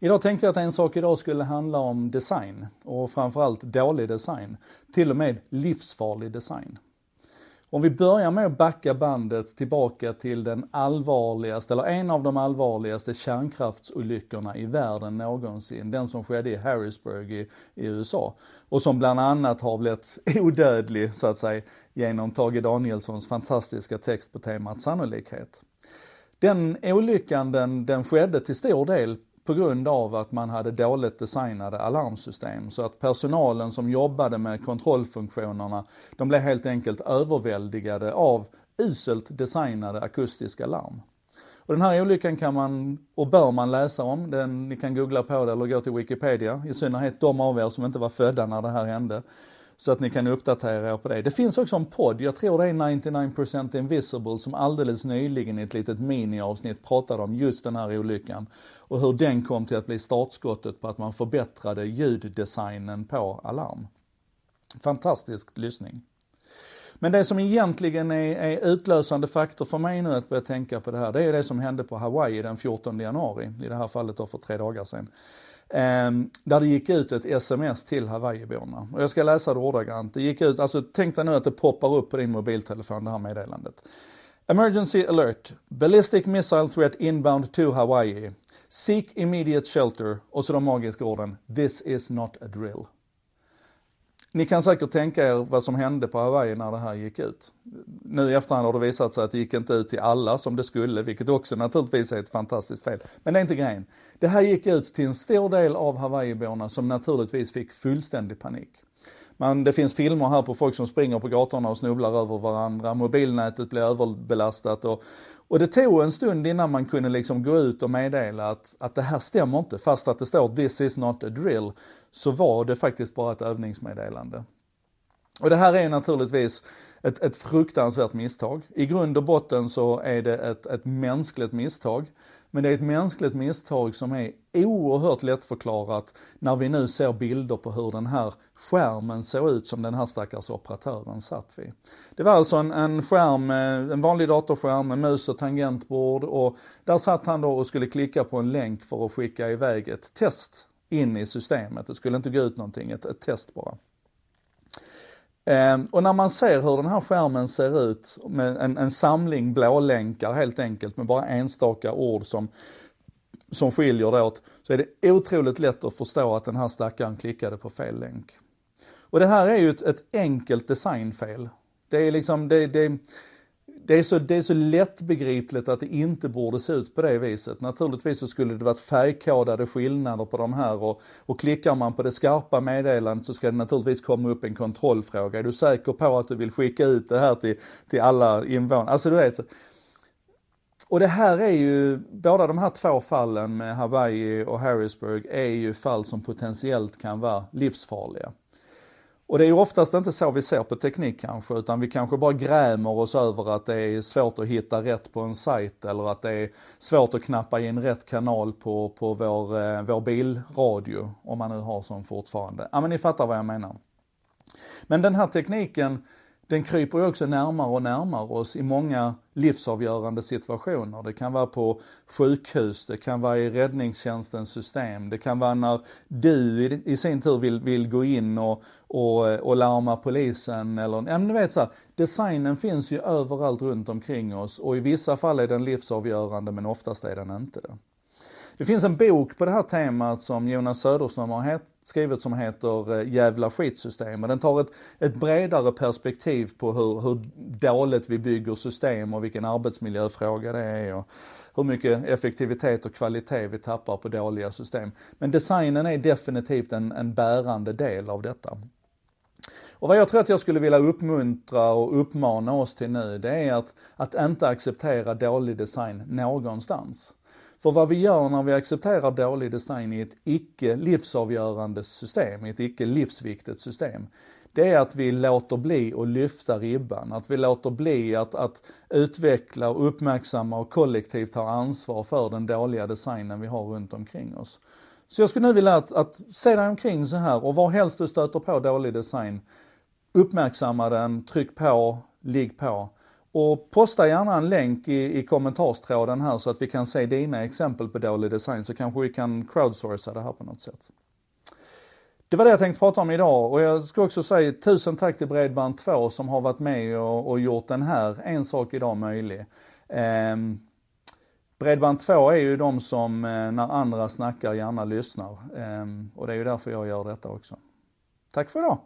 Idag tänkte jag att en sak idag skulle handla om design och framförallt dålig design. Till och med livsfarlig design. Om vi börjar med att backa bandet tillbaka till den allvarligaste, eller en av de allvarligaste kärnkraftsolyckorna i världen någonsin. Den som skedde i Harrisburg i, i USA. Och som bland annat har blivit odödlig, så att säga, genom Tage Danielssons fantastiska text på temat sannolikhet. Den olyckan den, den skedde till stor del på grund av att man hade dåligt designade alarmsystem. Så att personalen som jobbade med kontrollfunktionerna, de blev helt enkelt överväldigade av uselt designade akustiska larm. Och den här olyckan kan man, och bör man läsa om, den, ni kan googla på det eller gå till Wikipedia, i synnerhet de av er som inte var födda när det här hände. Så att ni kan uppdatera er på det. Det finns också en podd, jag tror det är 99% Invisible, som alldeles nyligen i ett litet miniavsnitt pratade om just den här olyckan. Och hur den kom till att bli startskottet på att man förbättrade ljuddesignen på alarm. Fantastisk lyssning. Men det som egentligen är, är utlösande faktor för mig nu att börja tänka på det här, det är det som hände på Hawaii den 14 januari, i det här fallet då för tre dagar sedan. Ehm, där det gick ut ett sms till Hawaiiborna. Och jag ska läsa det ordagrant. Det gick ut, alltså tänk dig nu att det poppar upp på din mobiltelefon det här meddelandet. Emergency alert. Ballistic missile threat inbound to Hawaii. Seek immediate shelter. Och så de magiska orden. This is not a drill. Ni kan säkert tänka er vad som hände på Hawaii när det här gick ut. Nu i efterhand har det visat sig att det gick inte ut till alla som det skulle, vilket också naturligtvis är ett fantastiskt fel. Men det är inte grejen. Det här gick ut till en stor del av Hawaiiborna som naturligtvis fick fullständig panik. Man, det finns filmer här på folk som springer på gatorna och snubblar över varandra, mobilnätet blir överbelastat och, och det tog en stund innan man kunde liksom gå ut och meddela att, att det här stämmer inte, fast att det står “this is not a drill” så var det faktiskt bara ett övningsmeddelande. Och det här är naturligtvis ett, ett fruktansvärt misstag. I grund och botten så är det ett, ett mänskligt misstag. Men det är ett mänskligt misstag som är oerhört lättförklarat när vi nu ser bilder på hur den här skärmen såg ut som den här stackars operatören satt vid. Det var alltså en, en skärm, eh, en vanlig datorskärm med mus och tangentbord och där satt han då och skulle klicka på en länk för att skicka iväg ett test in i systemet. Det skulle inte gå ut någonting, ett, ett test bara. Ehm, och när man ser hur den här skärmen ser ut med en, en samling blålänkar helt enkelt med bara enstaka ord som, som skiljer det åt, så är det otroligt lätt att förstå att den här stackaren klickade på fel länk. Och det här är ju ett, ett enkelt designfel. Det är liksom, det, det, det är, så, det är så lättbegripligt att det inte borde se ut på det viset. Naturligtvis så skulle det varit färgkodade skillnader på de här och, och klickar man på det skarpa meddelandet så ska det naturligtvis komma upp en kontrollfråga. Är du säker på att du vill skicka ut det här till, till alla invånare? Alltså du vet. Och det här är ju, båda de här två fallen med Hawaii och Harrisburg är ju fall som potentiellt kan vara livsfarliga. Och det är ju oftast inte så vi ser på teknik kanske, utan vi kanske bara grämer oss över att det är svårt att hitta rätt på en sajt eller att det är svårt att knappa in rätt kanal på, på vår, eh, vår bilradio, om man nu har sån fortfarande. Ja men ni fattar vad jag menar. Men den här tekniken, den kryper ju också närmare och närmare oss i många livsavgörande situationer. Det kan vara på sjukhus, det kan vara i räddningstjänstens system, det kan vara när du i, i sin tur vill, vill gå in och, och, och larma polisen eller, ja men du vet så här, designen finns ju överallt runt omkring oss och i vissa fall är den livsavgörande men oftast är den inte det. Det finns en bok på det här temat som Jonas Söderström har skrivet som heter eh, Jävla skitsystem. Och den tar ett, ett bredare perspektiv på hur, hur dåligt vi bygger system och vilken arbetsmiljöfråga det är. Och hur mycket effektivitet och kvalitet vi tappar på dåliga system. Men designen är definitivt en, en bärande del av detta. Och vad jag tror att jag skulle vilja uppmuntra och uppmana oss till nu, det är att, att inte acceptera dålig design någonstans. För vad vi gör när vi accepterar dålig design i ett icke livsavgörande system, i ett icke livsviktigt system, det är att vi låter bli att lyfta ribban, att vi låter bli att, att utveckla, uppmärksamma och kollektivt ta ansvar för den dåliga designen vi har runt omkring oss. Så jag skulle nu vilja att, att se dig omkring så här och var helst du stöter på dålig design, uppmärksamma den, tryck på, ligg på och posta gärna en länk i, i kommentarstråden här så att vi kan se dina exempel på dålig design så kanske vi kan crowdsourca det här på något sätt. Det var det jag tänkte prata om idag och jag ska också säga tusen tack till Bredband2 som har varit med och, och gjort den här En sak idag möjlig. Eh, Bredband2 är ju de som eh, när andra snackar gärna lyssnar eh, och det är ju därför jag gör detta också. Tack för idag!